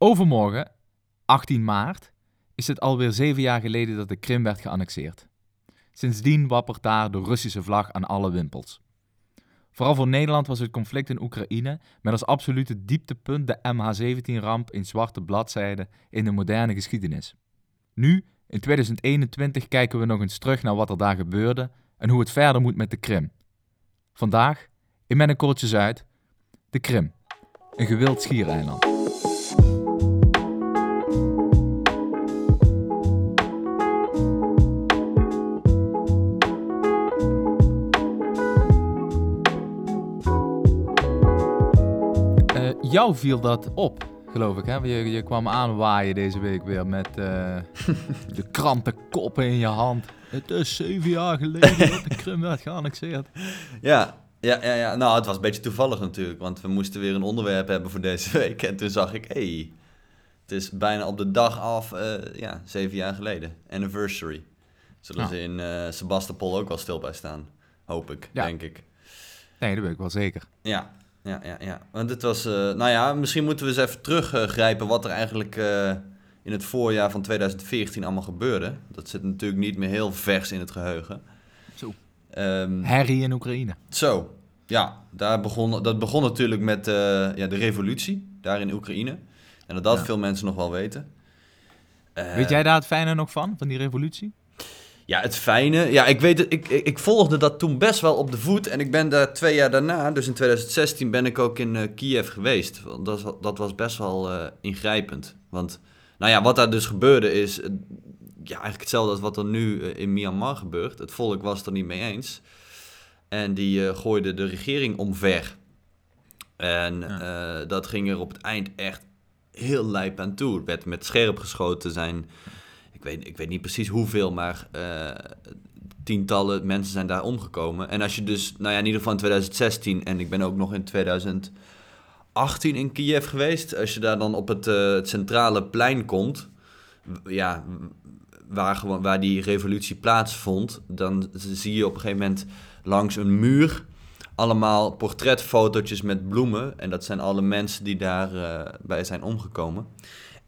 Overmorgen, 18 maart, is het alweer zeven jaar geleden dat de Krim werd geannexeerd. Sindsdien wappert daar de Russische vlag aan alle wimpels. Vooral voor Nederland was het conflict in Oekraïne met als absolute dieptepunt de MH17-ramp in zwarte bladzijden in de moderne geschiedenis. Nu, in 2021, kijken we nog eens terug naar wat er daar gebeurde en hoe het verder moet met de Krim. Vandaag, in Mijn Kortje Zuid, de Krim, een gewild schiereiland. Jou viel dat op, geloof ik. Hè? Je, je kwam aanwaaien deze week weer met eh, de krantenkoppen in je hand. Het is zeven jaar geleden dat de Krim werd geannexeerd. Ja, ja, ja, ja, nou het was een beetje toevallig natuurlijk, want we moesten weer een onderwerp hebben voor deze week. En toen zag ik, hé, hey, het is bijna op de dag af, eh, ja, zeven jaar geleden. Anniversary. Zullen Ja. ze in eh Sebastopol ook wel stil bij staan, hoop ik, Ja. denk ik. Nee, dat weet ik wel zeker. Ja, ja, ja, ja. Want het was, eh, nou ja, misschien moeten we eens even teruggrijpen wat er eigenlijk eh, in het voorjaar van 2014 allemaal gebeurde. Dat zit natuurlijk niet meer heel vers in het geheugen. Zo. Harry in Oekraïne. zo, ja, daar begon, dat begon natuurlijk met eh, ja, de revolutie daar in Oekraïne. En dat dat Ja. veel mensen nog wel weten. Weet jij daar het fijne nog van, van die revolutie? Ja, het fijne. Ja, ik weet het. Ik, ik, ik volgde dat toen best wel op de voet. En ik ben daar twee jaar daarna, dus in 2016, ben ik ook in eh, Kiev geweest. Want Dat, was- dat was best wel eh, ingrijpend. Want, nou ja, wat daar dus gebeurde is. eh, ja, eigenlijk hetzelfde als wat er nu in Myanmar gebeurt. Het volk was het er niet mee eens. En die gooide de regering omver. En dat ging er op het eind echt heel lijp aan toe. Het werd met scherp geschoten zijn ik weet, ik weet niet precies hoeveel, maar eh, tientallen mensen zijn daar omgekomen. En als je dus, nou ja, in ieder geval in 2016 en ik ben ook nog in 2018 in Kiev geweest. Als je daar dan op het, eh, het centrale plein komt, ja, waar, gewoon, waar die revolutie plaatsvond, dan zie je op een gegeven moment langs een muur allemaal portretfotootjes met bloemen. En dat zijn alle mensen die daarbij bij zijn omgekomen.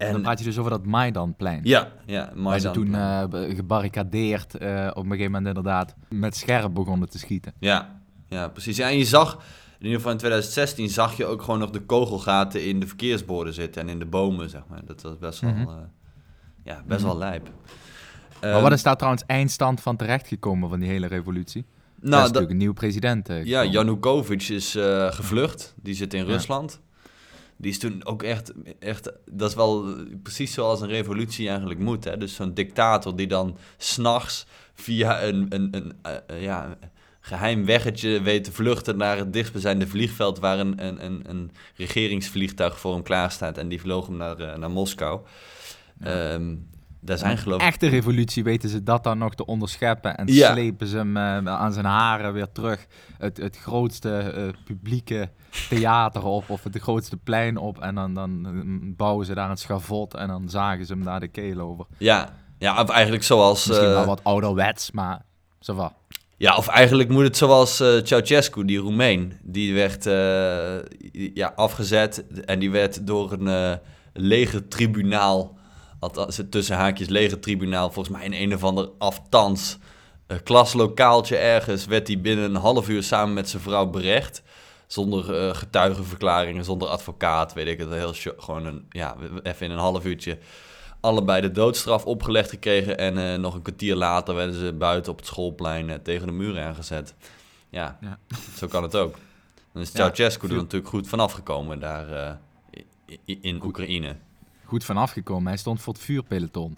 En dan praat je dus over dat Maidanplein. Ja, ja, Waar ze toen be- gebarricadeerd eh, op een gegeven moment inderdaad met scherp begonnen te schieten. Ja, ja, precies. Ja, en je zag, in ieder geval in 2016, zag je ook gewoon nog de kogelgaten in de verkeersborden zitten en in de bomen, zeg maar. Dat was best wel, Mhm. eh, ja, best wel lijp. maar wat is daar trouwens eindstand van terechtgekomen van die hele revolutie? Nou, er is dat, natuurlijk een nieuwe president. ja. Janukovic is gevlucht. Die zit in Ja. Rusland. Die is toen ook echt, echt, dat is wel precies zoals een revolutie eigenlijk moet. Hè? Dus zo'n dictator die dan s'nachts via een, een, een eh, eh, ja, geheim weggetje weet te vluchten naar het dichtstbijzijnde vliegveld waar een, een, een, een regeringsvliegtuig voor hem klaar staat. En die vloog hem naar, eh, naar Moskou. Ehm, daar zijn geloof ik... echte revolutie weten ze dat dan nog te onderscheppen en Ja. slepen ze hem eh, aan zijn haren weer terug het, het grootste eh, publieke theater op of het grootste plein op en dan, dan eh, bouwen ze daar een schavot en dan zagen ze hem daar de keel over. Ja, ja, of eigenlijk zoals... Misschien eh, wel wat ouderwets, maar zo va. Ja, of eigenlijk moet het zoals eh Ceausescu, die Roemeen. Die werd eh, ja, afgezet en die werd door een eh legertribunaal, althans tussen haakjes legertribunaal, volgens mij in een of ander aftans eh, klaslokaaltje ergens, werd hij binnen een half uur samen met zijn vrouw berecht. Zonder eh, getuigenverklaringen, zonder advocaat, weet ik het. Heel gewoon een, ja, even in een half uurtje allebei de doodstraf opgelegd gekregen. En eh, nog een kwartier later werden ze buiten op het schoolplein eh, tegen de muur aangezet. Ja, Ja. zo kan het ook. Dan is Ja, Ceausescu er veel- natuurlijk goed vanaf gekomen daar eh, in Oekraïne. Goed vanaf gekomen. Hij stond voor het vuurpeloton.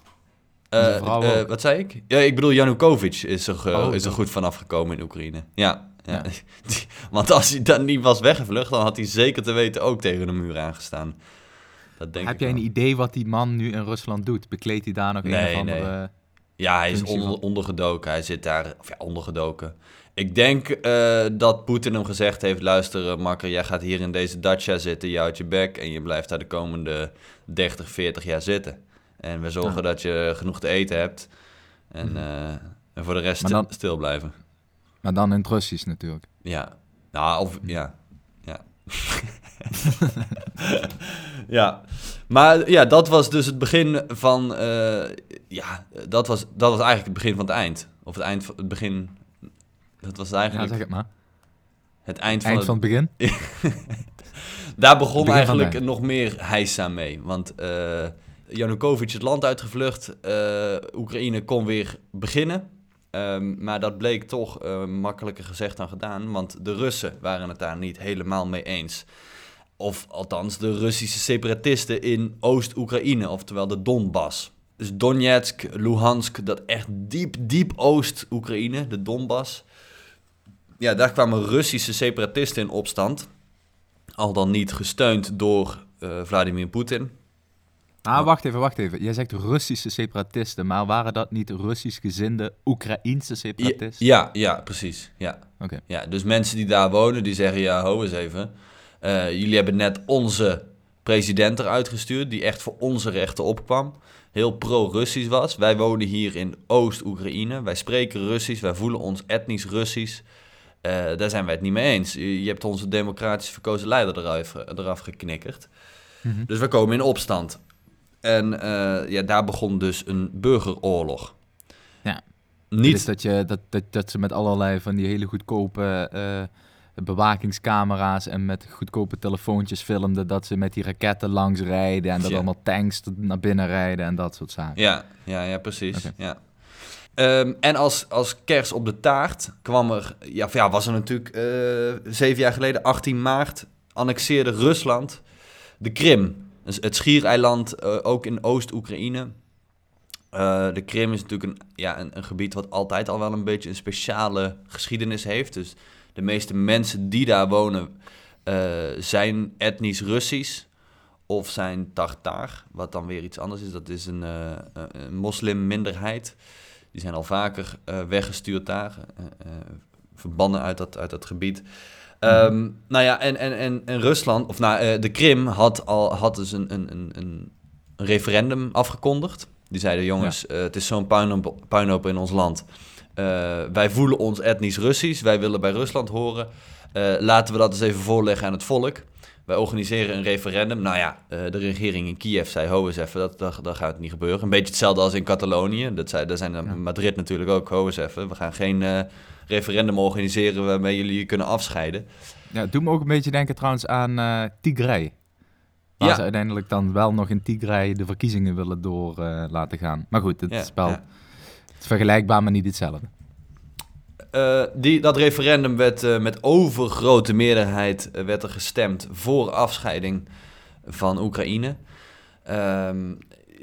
Ook. wat zei ik? Ja, ik bedoel, Janukovic is er, eh, Oh, is er goed vanaf gekomen in Oekraïne. Ja, ja. Want als hij dan niet was weggevlucht, dan had hij zeker te weten ook tegen de muur aangestaan. Dat denk Heb ik jij wel. een idee wat die man nu in Rusland doet? Bekleedt hij daar nog een Nee, of andere... nee. Ja, hij is onder, van- ondergedoken. Hij zit daar, of ja, ondergedoken. Ik denk eh, dat Poetin hem gezegd heeft: luister, eh, makker, jij gaat hier in deze dacha zitten, je houdt je bek en je blijft daar de komende 30, 40 jaar zitten. En we zorgen Ja. dat je genoeg te eten hebt. En, Mhm. eh, en voor de rest dan- stil blijven. Maar dan in het Russisch natuurlijk. Ja. Nou, of ja. Ja. ja, maar ja, dat was dus het begin van... ja, dat was, dat was eigenlijk het begin van het eind. Of het eind van het begin... Dat was Ja, eigenlijk zeg het maar. het eind van Eind van het begin. Daar begon Begin eigenlijk nog meer heisa mee. Want eh Janukovic het land uitgevlucht. eh, Oekraïne kon weer beginnen. Ehm, maar dat bleek toch eh, makkelijker gezegd dan gedaan. Want de Russen waren het daar niet helemaal mee eens. Of althans de Russische separatisten in Oost-Oekraïne, oftewel de Donbass. Dus Donetsk, Luhansk, dat echt diep, diep Oost-Oekraïne, de Donbass. Ja, daar kwamen Russische separatisten in opstand. Al dan niet gesteund door eh, Vladimir Poetin. Ah, wacht even, wacht even. Jij zegt Russische separatisten, maar waren dat niet Russisch gezinde Oekraïense separatisten? ja, ja, precies. Ja. Oké. Ja, dus mensen die daar wonen, die zeggen, ja, ho eens even. Eh, jullie hebben net onze president eruit gestuurd, die echt voor onze rechten opkwam. Heel pro-Russisch was. Wij wonen hier in Oost-Oekraïne. Wij spreken Russisch, wij voelen ons etnisch Russisch. Eh, daar zijn wij het niet mee eens. Je je hebt onze democratisch verkozen leider eraf, eraf geknikkerd. Mhm. Dus we komen in opstand. En eh, ja, daar begon dus een burgeroorlog. Ja. Niet Dus dat, je, dat, dat, dat ze met allerlei van die hele goedkope eh, bewakingscamera's en met goedkope telefoontjes filmden dat ze met die raketten langs rijden en dat Ja. allemaal tanks naar binnen rijden en dat soort zaken. Ja, ja, ja precies. Ja. Ehm, en als, als kers op de taart kwam er, ja, ja was er natuurlijk eh, zeven jaar geleden, 18 maart, annexeerde Rusland de Krim. Dus het schiereiland, eh, ook in Oost-Oekraïne. Eh, de Krim is natuurlijk een, ja, een, gebied wat altijd al wel een beetje een speciale geschiedenis heeft. Dus de meeste mensen die daar wonen zijn etnisch Russisch of zijn Tartaar, wat dan weer iets anders is. Dat is een, een- moslimminderheid. Die zijn al vaker eh, weggestuurd daar, eh, eh, verbannen uit dat, uit dat gebied. Ehm, nou ja, en, en, en, en Rusland, of nou, de Krim had, al, had dus een, een, een, een referendum afgekondigd. Die zeiden, jongens, het is zo'n puinhoop, puinhoop in ons land. Wij voelen ons etnisch Russisch, wij willen bij Rusland horen. Laten we dat eens even voorleggen aan het volk. Wij organiseren een referendum. Nou ja, eh, de regering in Kiev zei, ho eens even, dat, dat, dat gaat niet gebeuren. Een beetje hetzelfde als in Catalonië. Dat zei, daar zijn in Ja. Madrid natuurlijk ook, ho eens even. We gaan geen eh, referendum organiseren waarmee jullie je kunnen afscheiden. Ja, het doet me ook een beetje denken trouwens aan eh Tigray. Waar Ja. ze uiteindelijk dan wel nog in Tigray de verkiezingen willen door eh, laten gaan. Maar goed, het Ja, ja. het is vergelijkbaar, maar niet hetzelfde. Eh, die, dat referendum werd eh, met overgrote meerderheid eh, werd er gestemd voor afscheiding van Oekraïne. Ehm,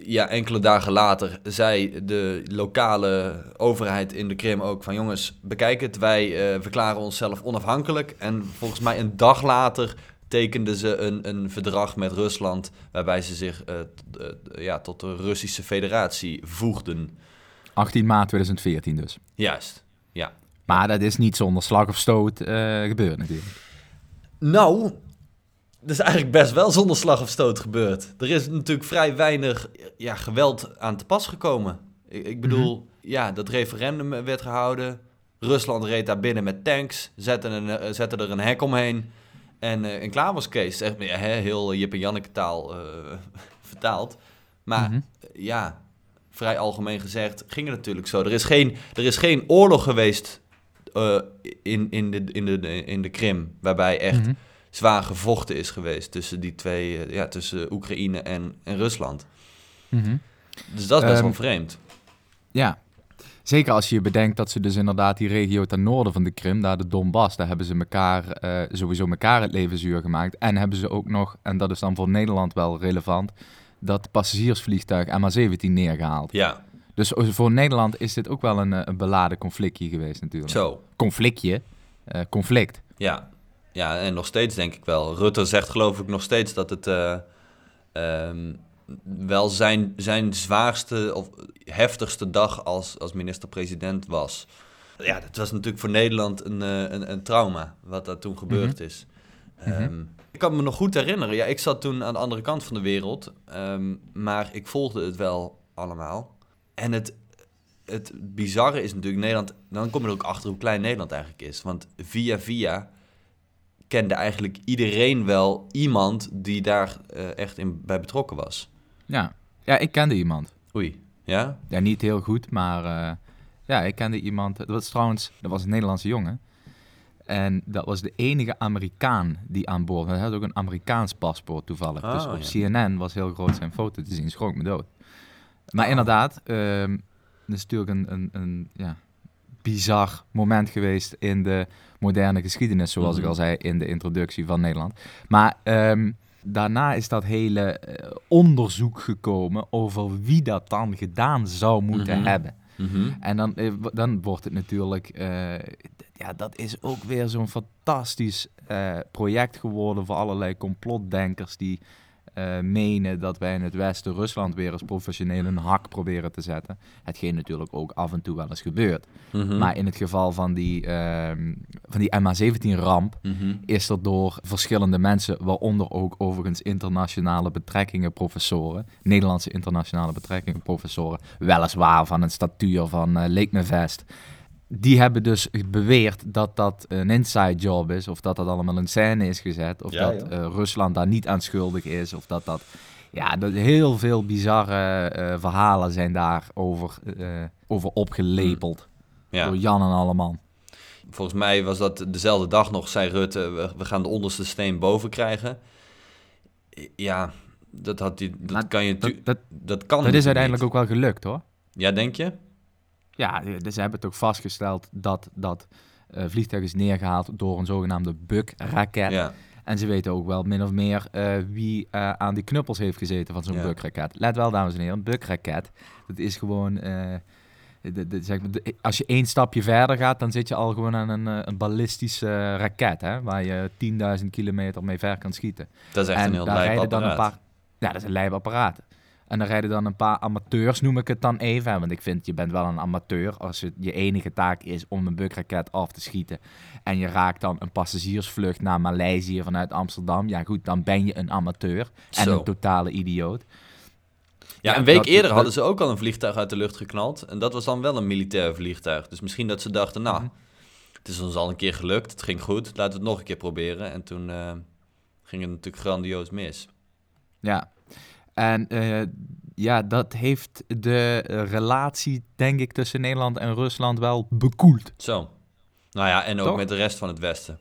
ja, enkele dagen later zei de lokale overheid in de Krim ook van jongens, bekijk het, wij verklaren onszelf onafhankelijk. En volgens mij een dag later tekenden ze een, een verdrag met Rusland waarbij ze zich ja, tot de Russische federatie voegden. 18 maart 2014 dus. Juist. Maar dat is niet zonder slag of stoot eh, gebeurd natuurlijk. Nou, dat is eigenlijk best wel zonder slag of stoot gebeurd. Er is natuurlijk vrij weinig ja, geweld aan te pas gekomen. Ik, ik bedoel, ja, dat referendum werd gehouden. Rusland reed daar binnen met tanks, zette, een, eh, zette er een hek omheen. En, eh en klaar was Kees. Echt, heel Jip en Janneke taal vertaald. Maar Mhm. ja, vrij algemeen gezegd ging het natuurlijk zo. Er is geen, er is geen oorlog geweest eh, in, in, de, in, de, in de Krim waarbij echt Mhm. zwaar gevochten is geweest tussen die twee, eh, ja, tussen Oekraïne en, en Rusland. Mhm. Dus dat is best wel Ehm, vreemd. Ja, zeker als je bedenkt dat ze dus inderdaad die regio ten noorden van de Krim, daar de Donbass, daar hebben ze elkaar eh, sowieso elkaar het leven zuur gemaakt. En hebben ze ook nog, en dat is dan voor Nederland wel relevant, dat passagiersvliegtuig MH17 neergehaald. Ja, Dus voor Nederland is dit ook wel een, eh, een beladen conflictje geweest natuurlijk. zo. Conflictje, eh, conflict. Ja. ja, en nog steeds denk ik wel. Rutte zegt geloof ik nog steeds dat het eh, ehm, wel zijn, zijn zwaarste of heftigste dag als, als minister-president was. Ja, dat was natuurlijk voor Nederland een, een, een trauma, wat daar toen gebeurd is. Mhm. Ehm, ik kan me nog goed herinneren. Ja, ik zat toen aan de andere kant van de wereld. ehm, maar ik volgde het wel allemaal. En het, het bizarre is natuurlijk Nederland... Dan kom je er ook achter hoe klein Nederland eigenlijk is. Want via via kende eigenlijk iedereen wel iemand die daar eh, echt in, bij betrokken was. Ja. ja, ik kende iemand. Oei, ja? Ja, niet heel goed, maar eh, ja, ik kende iemand. Dat was trouwens, dat was een Nederlandse jongen. En dat was de enige Amerikaan die aan boord was. Hij had ook een Amerikaans paspoort toevallig. dus Oh, op ja. CNN was heel groot zijn foto te zien. Schrok me dood. Maar Ah. inderdaad, ehm dat is natuurlijk een, een, een ja, bizar moment geweest in de moderne geschiedenis, zoals ik Mhm. al zei in de introductie van Nederland. Maar ehm, daarna is dat hele eh, onderzoek gekomen over wie dat dan gedaan zou moeten Mhm. hebben. Mhm. En dan, eh, dan wordt het natuurlijk, eh, ja, dat is ook weer zo'n fantastisch project geworden voor allerlei complotdenkers die eh, menen dat wij in het Westen Rusland weer als professioneel een hak proberen te zetten. Hetgeen natuurlijk ook af en toe wel eens gebeurt. Mhm. Maar in het geval van die, ehm, van die MH17-ramp Mhm. is er door verschillende mensen, waaronder ook overigens internationale betrekkingen professoren, Nederlandse internationale betrekkingen professoren, weliswaar van een statuur van Leek me Vest. Die hebben dus beweerd dat dat een inside job is, of dat dat allemaal in scène is gezet, of Ja, dat eh, Rusland daar niet aan schuldig is, of dat dat... Ja, dat, heel veel bizarre eh, verhalen zijn daarover eh, over opgelepeld Ja. door Jan en Alleman. Volgens mij was dat dezelfde dag nog, zei Rutte, we, we gaan de onderste steen boven krijgen. Ja, dat, had die, dat Maar kan je Dat, natuurlijk... dat, Dat kan dat is uiteindelijk niet. ook wel gelukt hoor. Ja, denk je? Ja, dus ze hebben toch vastgesteld dat dat eh, vliegtuig is neergehaald door een zogenaamde buk-raket. Ja. En ze weten ook wel min of meer eh, wie eh, aan die knuppels heeft gezeten van zo'n Ja. buk-raket. Let wel, dames en heren, een buk-raket, dat is gewoon... eh, de, de- zeg maar, de- als je één stapje verder gaat, dan zit je al gewoon aan een, eh, een ballistische eh, raket, hè, waar je 10.000 kilometer mee ver kan schieten. Dat is echt en een heel daar lijp rijden dan een apparaat. paar. Ja, dat is een lijp apparaat. En dan rijden dan een paar amateurs, noem ik het dan even. Want ik vind, je bent wel een amateur als het je enige taak is om een bukraket af te schieten. En je raakt dan een passagiersvlucht naar Maleisië vanuit Amsterdam. Ja goed, dan ben je een amateur en Zo. een totale idioot. Ja, een week dat- eerder dat- hadden ze ook al een vliegtuig uit de lucht geknald. En dat was dan wel een militair vliegtuig. Dus misschien dat ze dachten, nou, Mhm. het is ons al een keer gelukt. Het ging goed. Laten we het nog een keer proberen. En toen eh, ging het natuurlijk grandioos mis. Ja. En eh, ja, dat heeft de relatie, denk ik, tussen Nederland en Rusland wel bekoeld. Zo. Nou ja, en ook Toch? met de rest van het Westen.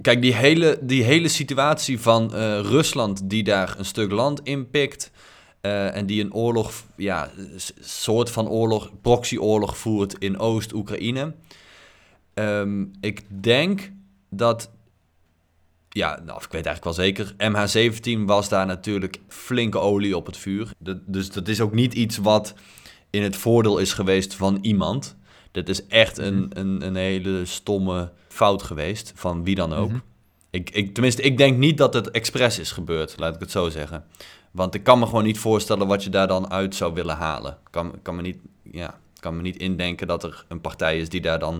Kijk, die hele, die hele situatie van eh, Rusland die daar een stuk land inpikt... eh, en die een oorlog, ja, soort van oorlog, proxyoorlog voert in Oost-Oekraïne. Ehm, ik denk dat, ja, nou, ik weet eigenlijk wel zeker, MH17 was daar natuurlijk flinke olie op het vuur. Dat- dus dat is ook niet iets wat in het voordeel is geweest van iemand. Dat is echt een, een, een hele stomme fout geweest, van wie dan ook. Mhm. ik, ik, tenminste, ik denk niet dat het expres is gebeurd, laat ik het zo zeggen. Want ik kan me gewoon niet voorstellen wat je daar dan uit zou willen halen. Ik kan, kan, me niet, ja, kan me niet indenken dat er een partij is die daar dan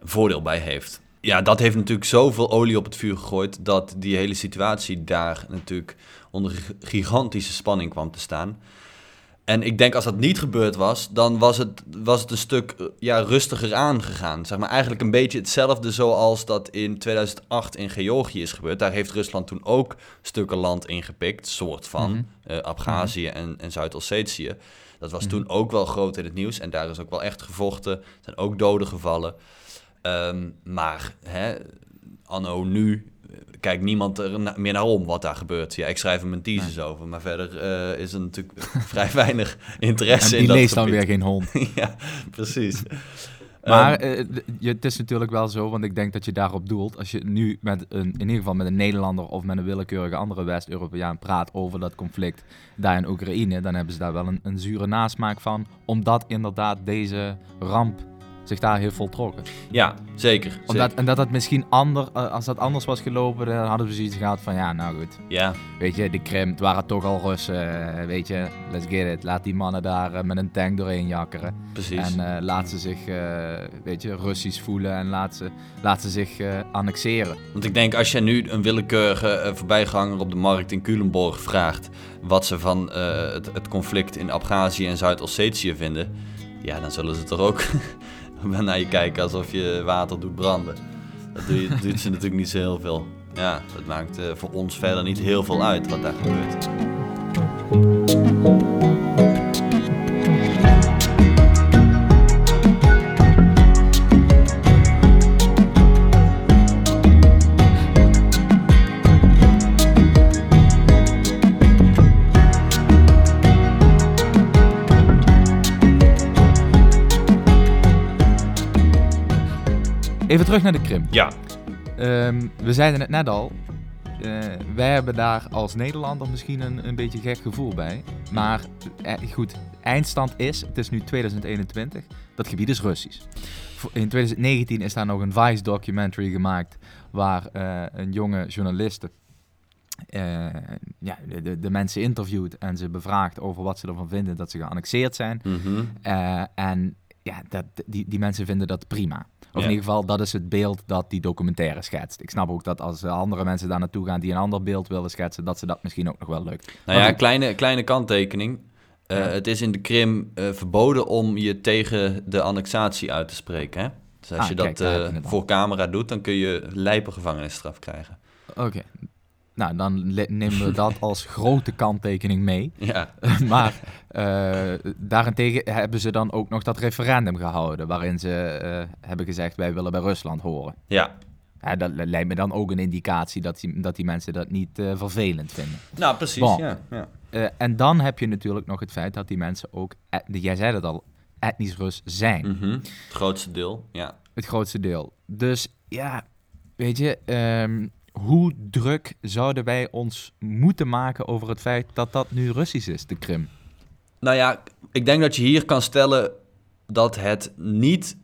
een voordeel bij heeft. Ja, dat heeft natuurlijk zoveel olie op het vuur gegooid... dat die hele situatie daar natuurlijk onder gi- gigantische spanning kwam te staan. En ik denk als dat niet gebeurd was, dan was het, was het een stuk eh, ja, rustiger aangegaan. Zeg maar eigenlijk een beetje hetzelfde zoals dat in 2008 in Georgië is gebeurd. Daar heeft Rusland toen ook stukken land ingepikt, soort van. Abhazie en, en Zuid-Ossetië. Dat was Mhm. toen ook wel groot in het nieuws en daar is ook wel echt gevochten. Er zijn ook doden gevallen. Ehm, maar hè, anno nu eh, kijkt niemand er meer naar om wat daar gebeurt. Ja, ik schrijf er mijn thesis over, maar verder eh, is er natuurlijk vrij weinig interesse En in die dat leest dan weer geen hond. ja, precies. Maar Ehm, eh, het is natuurlijk wel zo, want ik denk dat je daarop doelt. Als je nu met een, in ieder geval met een Nederlander of met een willekeurige andere West-Europeaan praat over dat conflict daar in Oekraïne, dan hebben ze daar wel een, een zure nasmaak van, omdat inderdaad deze ramp zich daar heeft voltrokken. ja, zeker. Omdat, zeker. en dat het misschien ander, eh, als dat anders was gelopen, dan hadden we zoiets gehad van ja, nou goed. Ja, Weet je, de Krim, het waren toch al Russen, eh, weet je, let's get it. Laat die mannen daar eh, met een tank doorheen jakkeren. precies. En eh, laat ze zich, weet je, Russisch voelen en laat ze, laat ze zich annexeren. Want ik denk als je nu een willekeurige voorbijganger op de markt in Culemborg vraagt wat ze van het, het conflict in Abhazie en Zuid-Ossetië vinden, ja, dan zullen ze toch ook naar je kijken alsof je water doet branden. Dat doe je, doet ze natuurlijk niet zo heel veel. ja, dat maakt eh, voor ons verder niet heel veel uit wat daar gebeurt. Even terug naar de Krim. Ja. Ehm, we zeiden het net al. eh, wij hebben daar als Nederlander misschien een, een beetje gek gevoel bij. Maar eh, goed, eindstand is, het is nu 2021, dat gebied is Russisch. In 2019 is daar nog een Vice documentary gemaakt waar eh, een jonge journaliste ja, de, de, mensen interviewt en ze bevraagt over wat ze ervan vinden dat ze geannexeerd zijn. Mhm. En ja, dat, die, die mensen vinden dat prima. Of in ieder geval, dat is het beeld dat die documentaire schetst. Ik snap ook dat als andere mensen daar naartoe gaan die een ander beeld willen schetsen, dat ze dat misschien ook nog wel lukt. Nou ja, kleine, kleine kanttekening. Eh, Ja. Het is in de Krim eh, verboden om je tegen de annexatie uit te spreken. Hè? Dus als Ah, je dat eh, voor camera doet, dan kun je lijpe gevangenisstraf krijgen. Oké. Nou, dan nemen we dat als grote kanttekening mee. Ja, maar eh, daarentegen hebben ze dan ook nog dat referendum gehouden, waarin ze eh, hebben gezegd wij willen bij Rusland horen. ja. Ja, dat li- lijkt me dan ook een indicatie dat die, dat die mensen dat niet eh, vervelend vinden. nou precies. Bon. Ja, ja. En dan heb je natuurlijk nog het feit dat die mensen ook, et- jij zei het al, etnisch Rus zijn. Mhm. Het grootste deel, ja. Het grootste deel. Dus ja, weet je, ehm, hoe druk zouden wij ons moeten maken over het feit dat dat nu Russisch is, de Krim? Nou ja, ik denk dat je hier kan stellen dat het niet,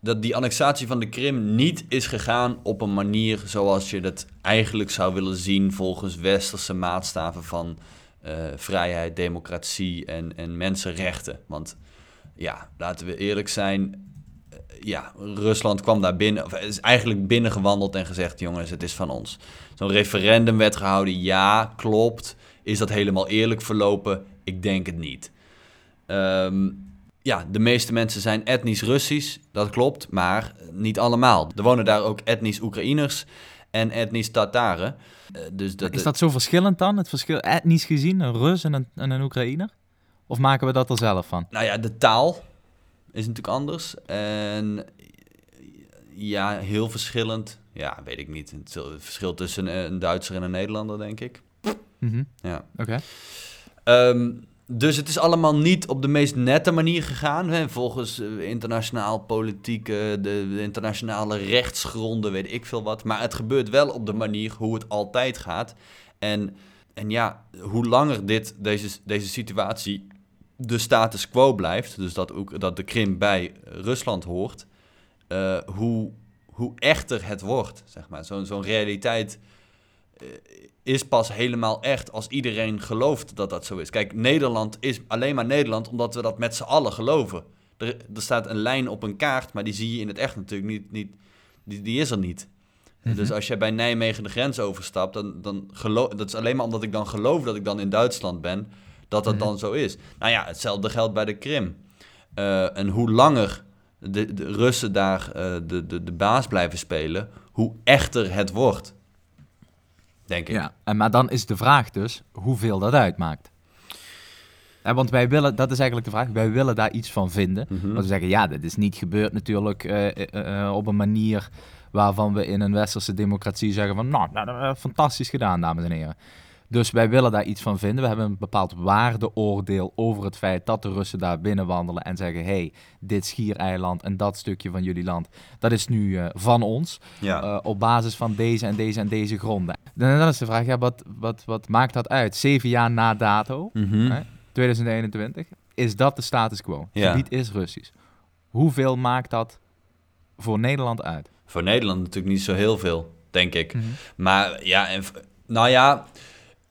dat die annexatie van de Krim niet is gegaan op een manier zoals je dat eigenlijk zou willen zien volgens westerse maatstaven van eh, vrijheid, democratie en, en mensenrechten. Want ja, laten we eerlijk zijn, ja, Rusland kwam daar binnen, of is eigenlijk binnengewandeld en gezegd, jongens, het is van ons. Zo'n referendum werd gehouden, ja, klopt. Is dat helemaal eerlijk verlopen? Ik denk het niet. Ehm, ja, de meeste mensen zijn etnisch Russisch, dat klopt, maar niet allemaal. Er wonen daar ook etnisch Oekraïners en etnisch Tataren. Eh, dus dat, Is dat zo verschillend dan, het verschil etnisch gezien, een Rus en een, en een Oekraïner? Of maken we dat er zelf van? Nou ja, de taal is natuurlijk anders. En ja, heel verschillend. Ja, weet ik niet. Het verschil tussen een Duitser en een Nederlander, denk ik. Mhm, Ja. Oké. Ehm, dus het is allemaal niet op de meest nette manier gegaan. Hè? Volgens eh, internationaal politiek, de, de internationale rechtsgronden, weet ik veel wat. Maar het gebeurt wel op de manier hoe het altijd gaat. En, en ja, hoe langer dit, deze, deze situatie de status quo blijft, dus dat, ook, dat de Krim bij Rusland hoort, eh, hoe, hoe echter het wordt, zeg maar. Zo'n zo'n realiteit eh, is pas helemaal echt als iedereen gelooft dat dat zo is. Kijk, Nederland is alleen maar Nederland omdat we dat met z'n allen geloven. Er, er staat een lijn op een kaart, maar die zie je in het echt natuurlijk niet. niet die, die is er niet. Mhm. Dus als je bij Nijmegen de grens overstapt, dan, dan geloof dat is alleen maar omdat ik dan geloof dat ik dan in Duitsland ben, dat dat Mhm. dan zo is. Nou ja, hetzelfde geldt bij de Krim. Eh, en hoe langer de, de Russen daar eh, de, de, de baas blijven spelen, hoe echter het wordt. Denk ik. Ja, en, maar dan is de vraag dus hoeveel dat uitmaakt. Ja, want wij willen, dat is eigenlijk de vraag, wij willen daar iets van vinden. Mhm. Want we zeggen, ja, dit is niet gebeurd natuurlijk eh, eh, eh, op een manier waarvan we in een westerse democratie zeggen van, nou, fantastisch gedaan, dames en heren. Dus wij willen daar iets van vinden. We hebben een bepaald waardeoordeel over het feit dat de Russen daar binnenwandelen en zeggen, hey, dit schiereiland en dat stukje van jullie land, dat is nu eh, van ons. Ja. Eh, op basis van deze en deze en deze gronden. Dan, dan is de vraag, ja, wat, wat, wat maakt dat uit? Zeven jaar na dato, Mhm. hè, 2021, is dat de status quo. Het Ja. gebied is Russisch. Hoeveel maakt dat voor Nederland uit? Voor Nederland natuurlijk niet zo heel veel, denk ik. Mhm. Maar ja, en, nou ja,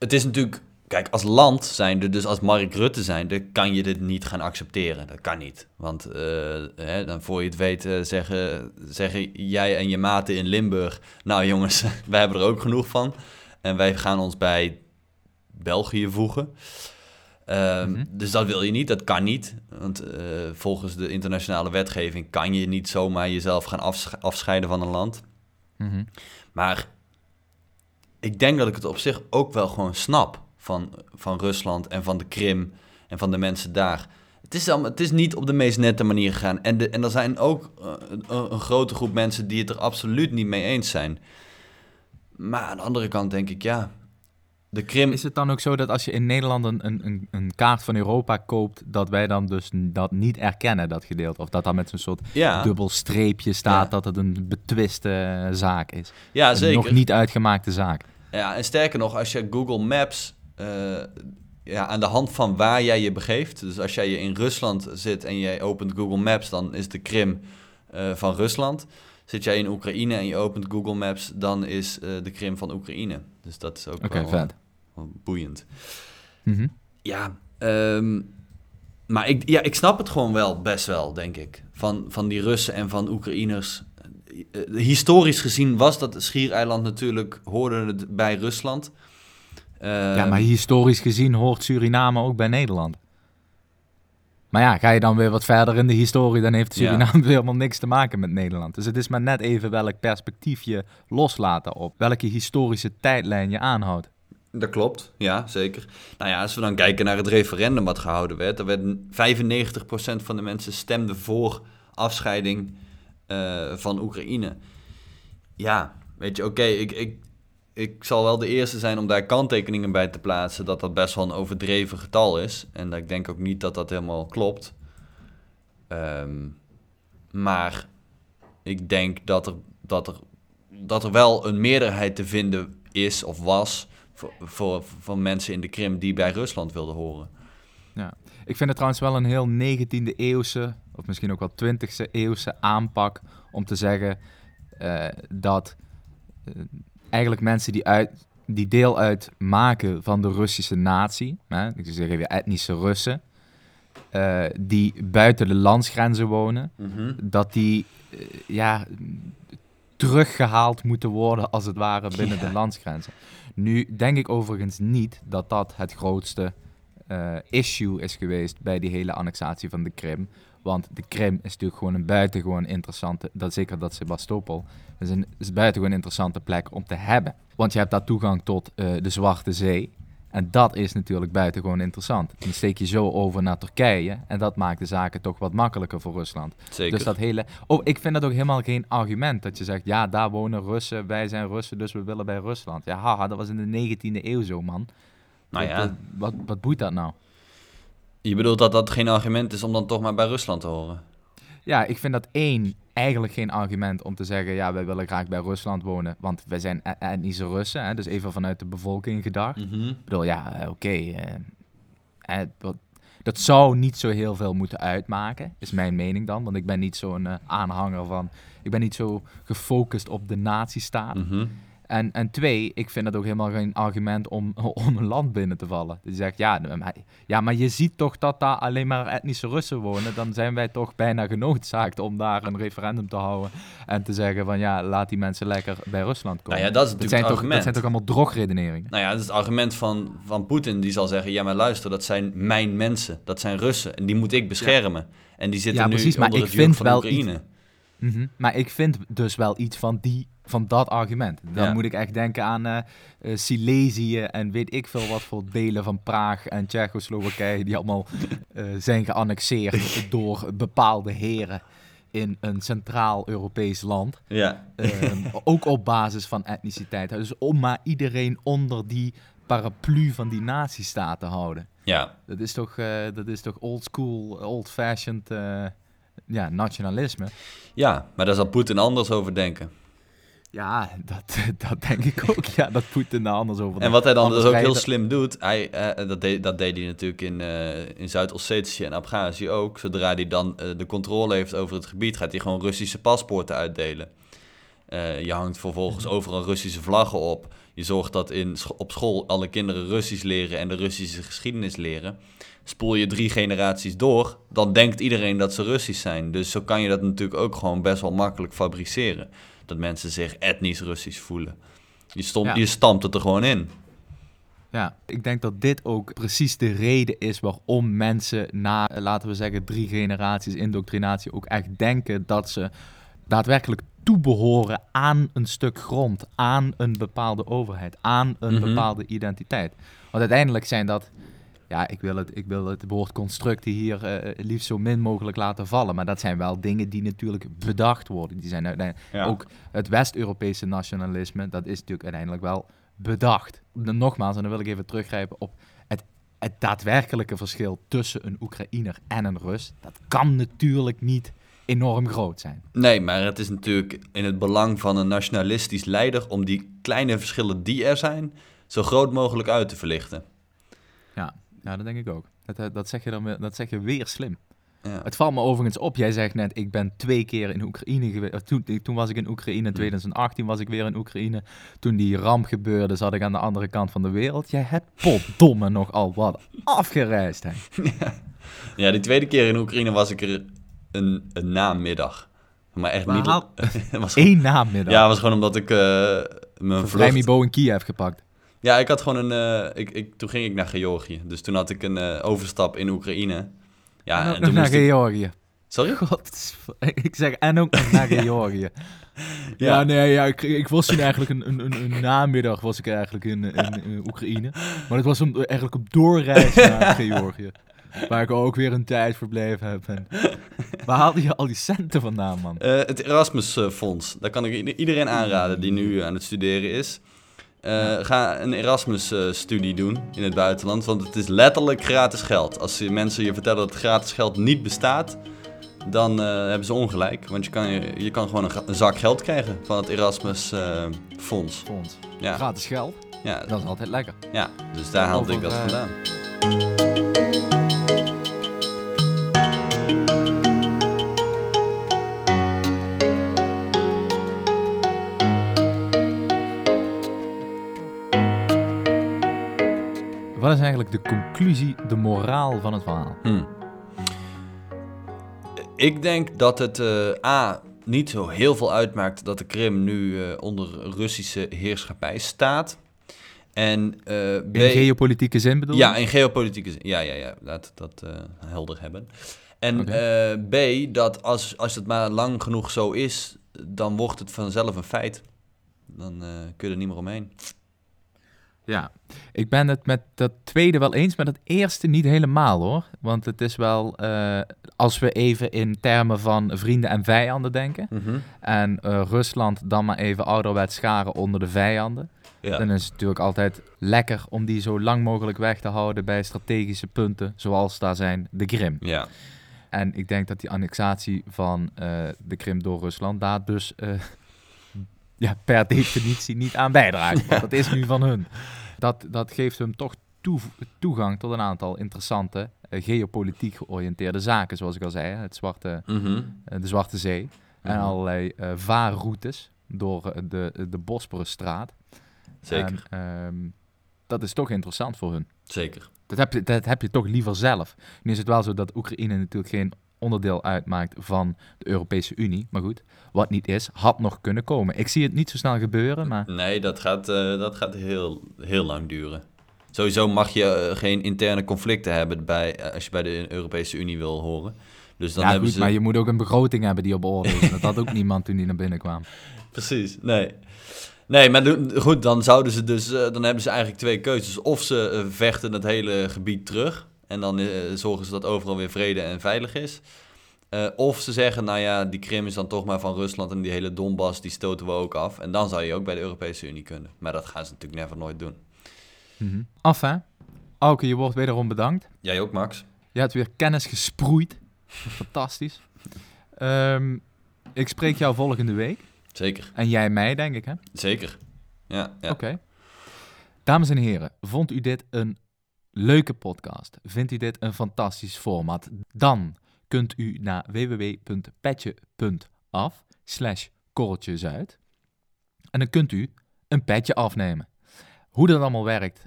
het is natuurlijk... Kijk, als land zijnde, dus als Mark Rutte zijnde, kan je dit niet gaan accepteren. Dat kan niet. Want eh, hè, dan voor je het weet eh, zeggen, zeggen jij en je maten in Limburg... Nou jongens, wij hebben er ook genoeg van. En wij gaan ons bij België voegen. Ehm, Mhm. Dus dat wil je niet, dat kan niet. Want eh, volgens de internationale wetgeving kan je niet zomaar jezelf gaan afsch- afscheiden van een land. Mhm. Maar ik denk dat ik het op zich ook wel gewoon snap van, van Rusland en van de Krim en van de mensen daar. Het is, allemaal, het is niet op de meest nette manier gegaan. En, de, en er zijn ook uh, een, een, grote groep mensen die het er absoluut niet mee eens zijn. Maar aan de andere kant denk ik, ja, de Krim... Is het dan ook zo dat als je in Nederland een, een, een kaart van Europa koopt, dat wij dan dus dat niet erkennen, dat gedeelte? Of dat dan met zo'n soort ja. dubbel streepje staat dat het een betwiste zaak is? Ja, een zeker. nog niet uitgemaakte zaak. Ja, en sterker nog, als je Google Maps... Uh, ja, aan de hand van waar jij je begeeft. Dus als jij in Rusland zit en jij opent Google Maps, dan is de Krim uh, van Rusland. Zit jij in Oekraïne en je opent Google Maps, dan is uh, de Krim van Oekraïne. Dus dat is ook okay, wel, vet. wel boeiend. Mm -hmm. Ja, um, maar ik, ja, ik snap het gewoon wel, best wel, denk ik. Van, van die Russen en van Oekraïners. Uh, historisch gezien was dat Schiereiland natuurlijk, hoorde het bij Rusland. Uh, ja, maar historisch gezien hoort Suriname ook bij Nederland. Maar ja, ga je dan weer wat verder in de historie, dan heeft Suriname ja. weer helemaal niks te maken met Nederland. Dus het is maar net even welk perspectief je loslaten op, welke historische tijdlijn je aanhoudt. Dat klopt, ja, zeker. Nou ja, als we dan kijken naar het referendum wat gehouden werd, dan werd 95% van de mensen stemde voor afscheiding uh, van Oekraïne. Ja, weet je, oké, ik, ik, ik zal wel de eerste zijn om daar kanttekeningen bij te plaatsen dat dat best wel een overdreven getal is. En dat ik denk ook niet dat dat helemaal klopt. Um, maar ik denk dat er, dat, er, dat er wel een meerderheid te vinden is of was voor, voor, van mensen in de Krim die bij Rusland wilden horen. Ja, ik vind het trouwens wel een heel 19e eeuwse, of misschien ook wel 20e eeuwse aanpak om te zeggen uh, dat. Uh, eigenlijk mensen die, uit, die deel uitmaken van de Russische natie, hè, ik zeg even etnische Russen, uh, die buiten de landsgrenzen wonen, mm -hmm. dat die ja, teruggehaald moeten worden als het ware binnen Ja. de landsgrenzen. Nu denk ik overigens niet dat dat het grootste uh, issue is geweest bij die hele annexatie van de Krim. Want de Krim is natuurlijk gewoon een buitengewoon interessante, dat, zeker dat Sebastopol, is een, is een buitengewoon interessante plek om te hebben. Want je hebt daar toegang tot uh, de Zwarte Zee. En dat is natuurlijk buitengewoon interessant. Dan steek je zo over naar Turkije en dat maakt de zaken toch wat makkelijker voor Rusland. Zeker. Dus dat hele. Oh, ik vind dat ook helemaal geen argument dat je zegt: ja, daar wonen Russen, wij zijn Russen, dus we willen bij Rusland. Ja, haha, dat was in de 19e eeuw zo, man. Nou ja. wat, wat boeit dat nou? Je bedoelt dat dat geen argument is om dan toch maar bij Rusland te horen? Ja, ik vind dat één eigenlijk geen argument om te zeggen: ja, wij willen graag bij Rusland wonen, want wij zijn e- etnische Russen, hè, dus even vanuit de bevolking gedacht. Ik bedoel, ja, eh, oké. eh, eh, dat zou niet zo heel veel moeten uitmaken, is mijn mening dan. Want ik ben niet zo'n eh, aanhanger van. Ik ben niet zo gefocust op de nazistaat. Mhm. En, en twee, ik vind dat ook helemaal geen argument om, om een land binnen te vallen. Die zegt, ja, maar, ja, maar je ziet toch dat daar alleen maar etnische Russen wonen. Dan zijn wij toch bijna genoodzaakt om daar een referendum te houden. En te zeggen van, ja, laat die mensen lekker bij Rusland komen. Nou ja, dat is dat, zijn het toch, dat zijn toch allemaal drogredeneringen? Nou ja, dat is het argument van, van Poetin. Die zal zeggen, ja maar luister, dat zijn mijn mensen. Dat zijn Russen. En die moet ik beschermen. En die zitten Ja, nu precies, maar onder ik het juk vind van wel Oekraïne. Mhm. Maar ik vind dus wel iets van, die, van dat argument. Dan Ja. moet ik echt denken aan eh, Silesië en weet ik veel wat voor delen van Praag en Tsjechoslowakije die allemaal eh, zijn geannexeerd door bepaalde heren in een centraal Europees land. Ja, Ehm, ook op basis van etniciteit. Dus om maar iedereen onder die paraplu van die nazistaat te houden. ja. Dat is toch, dat is toch old school, old-fashioned eh, ja, nationalisme. ja, maar daar zal Poetin anders over denken. Ja, dat, dat denk ik ook. Ja, dat Poetin daar anders over En wat hij dan dus ook heel slim doet, hij, eh, dat, deed, dat deed hij natuurlijk in, eh, in Zuid-Ossetië en Abhazie ook. Zodra hij dan eh, de controle heeft over het gebied, gaat hij gewoon Russische paspoorten uitdelen. Je hangt vervolgens overal Russische vlaggen op. Je zorgt dat in, op school alle kinderen Russisch leren en de Russische geschiedenis leren. Spoel je drie generaties door, dan denkt iedereen dat ze Russisch zijn. Dus zo kan je dat natuurlijk ook gewoon best wel makkelijk fabriceren. Dat mensen zich etnisch Russisch voelen. Je, stom, Ja. je stampt het er gewoon in. Ja, ik denk dat dit ook precies de reden is waarom mensen na, laten we zeggen, drie generaties indoctrinatie ook echt denken dat ze daadwerkelijk toebehoren aan een stuk grond, aan een bepaalde overheid, aan een Mhm. bepaalde identiteit. Want uiteindelijk zijn dat, ja, ik wil het, ik wil het woord constructen hier eh, liefst zo min mogelijk laten vallen, maar dat zijn wel dingen die natuurlijk bedacht worden. Die zijn uiteindelijk, Ja. ook het West-Europese nationalisme, dat is natuurlijk uiteindelijk wel bedacht. Nogmaals, en dan wil ik even teruggrijpen op het, het daadwerkelijke verschil tussen een Oekraïner en een Rus. Dat kan natuurlijk niet enorm groot zijn. Nee, maar het is natuurlijk in het belang van een nationalistisch leider om die kleine verschillen die er zijn, zo groot mogelijk uit te verlichten. Ja, ja dat denk ik ook. Dat, eh, dat, zeg je dan weer, dat zeg je weer slim. Ja. Het valt me overigens op, jij zegt net, ik ben twee keer in Oekraïne geweest. Toen, toen was ik in Oekraïne, in Hmm. 2018 was ik weer in Oekraïne. Toen die ramp gebeurde, zat ik aan de andere kant van de wereld. Jij hebt potdomme nogal wat afgereisd, hè? ja, die tweede keer in Oekraïne was ik er een, een namiddag. Maar echt Maar niet... haal- was Eén namiddag. Ja, was gewoon omdat ik eh mijn vlucht... Vrijmibo in Kiev gepakt. Ja, ik had gewoon een... eh, ik, ik, toen ging ik naar Georgië. Dus toen had ik een eh, overstap in Oekraïne. Ja, en en toen naar moest ik... Georgië. Sorry? God, ik zeg en ook naar Georgië. ja. Ja. nee, ja, ik, ik was toen eigenlijk een, een, een, namiddag was ik eigenlijk in, in, in Oekraïne. Maar het was om, eigenlijk op doorreis naar Georgië. Waar ik ook weer een tijd verbleven heb. En waar haalde je al die centen vandaan, man? Eh, het Erasmus Fonds. Daar kan ik iedereen aanraden die nu aan het studeren is. Eh, ga een Erasmus-studie doen in het buitenland, want het is letterlijk gratis geld. Als je mensen je vertellen dat gratis geld niet bestaat, dan eh, hebben ze ongelijk. Want je kan, je, je kan gewoon een, zak geld krijgen van het Erasmus-fonds. Fonds. ja, Gratis geld, ja, dat is altijd lekker. ja, dus daar haalde ik dat eh, vandaan. Is eigenlijk de conclusie, de moraal van het verhaal? Hmm. Ik denk dat het eh, A. niet zo heel veel uitmaakt dat de Krim nu eh, onder Russische heerschappij staat. En eh, B. In geopolitieke zin bedoel je? ja, in geopolitieke zin. Ja, ja, ja. Laat dat helder hebben. En B. dat als, als het maar lang genoeg zo is, dan wordt het vanzelf een feit. Dan kun je er niet meer omheen. Ja, ik ben het met dat tweede wel eens, met het eerste niet helemaal hoor. Want het is wel, eh, als we even in termen van vrienden en vijanden denken, en eh, Rusland dan maar even ouderwets scharen onder de vijanden, Ja. dan is het natuurlijk altijd lekker om die zo lang mogelijk weg te houden bij strategische punten, zoals daar zijn de Krim. ja. En ik denk dat die annexatie van eh, de Krim door Rusland daar dus ja, per definitie niet aan bijdraagt. Want dat is nu van hun. Dat, dat geeft hem toch toe- toegang tot een aantal interessante eh, geopolitiek georiënteerde zaken, zoals ik al zei. Het zwarte, Mhm. eh, de Zwarte Zee en Mhm. allerlei eh, vaarroutes door de, de Bosporusstraat. Zeker, En, ehm, dat is toch interessant voor hun. zeker. Dat heb, je, dat heb je toch liever zelf. Nu is het wel zo dat Oekraïne natuurlijk geen onderdeel uitmaakt van de Europese Unie. Maar goed, wat niet is, had nog kunnen komen. Ik zie het niet zo snel gebeuren, maar Nee, dat gaat, eh, dat gaat heel, heel lang duren. Sowieso mag je eh, geen interne conflicten hebben bij, eh, als je bij de Europese Unie wil horen. Dus dan ja, hebben goed, ze... maar je moet ook een begroting hebben die op orde is. Dat had ook niemand toen die naar binnen kwam. Precies, nee. Nee, maar goed, dan zouden ze dus... dan hebben ze eigenlijk twee keuzes. Of ze vechten het hele gebied terug... en dan eh, zorgen ze dat overal weer vrede en veilig is. Eh, of ze zeggen, nou ja, die Krim is dan toch maar van Rusland... en die hele Donbass, die stoten we ook af. En dan zou je ook bij de Europese Unie kunnen. Maar dat gaan ze natuurlijk never nooit doen. Mhm. Af hè? Auke, je wordt wederom bedankt. Jij ook, Max? Je hebt weer kennis gesproeid. Fantastisch. Ehm, ik spreek jou volgende week. Zeker, En jij mij, denk ik, hè? zeker. Ja, ja. Oké. Dames en heren, vond u dit een leuke podcast? Vindt u dit een fantastisch format? Dan kunt u naar www.petje.af slash korreltjesuit en dan kunt u een petje afnemen. Hoe dat allemaal werkt,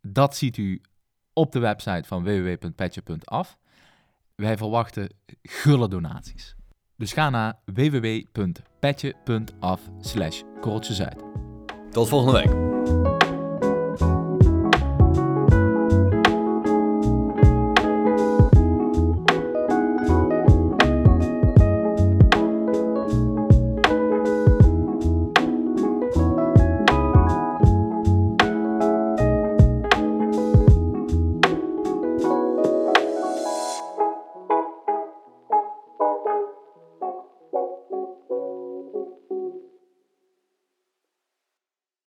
dat ziet u op de website van www.petje.af. Wij verwachten gulle donaties. Dus ga naar www.petje.af slash korreltjesuit. Tot volgende week.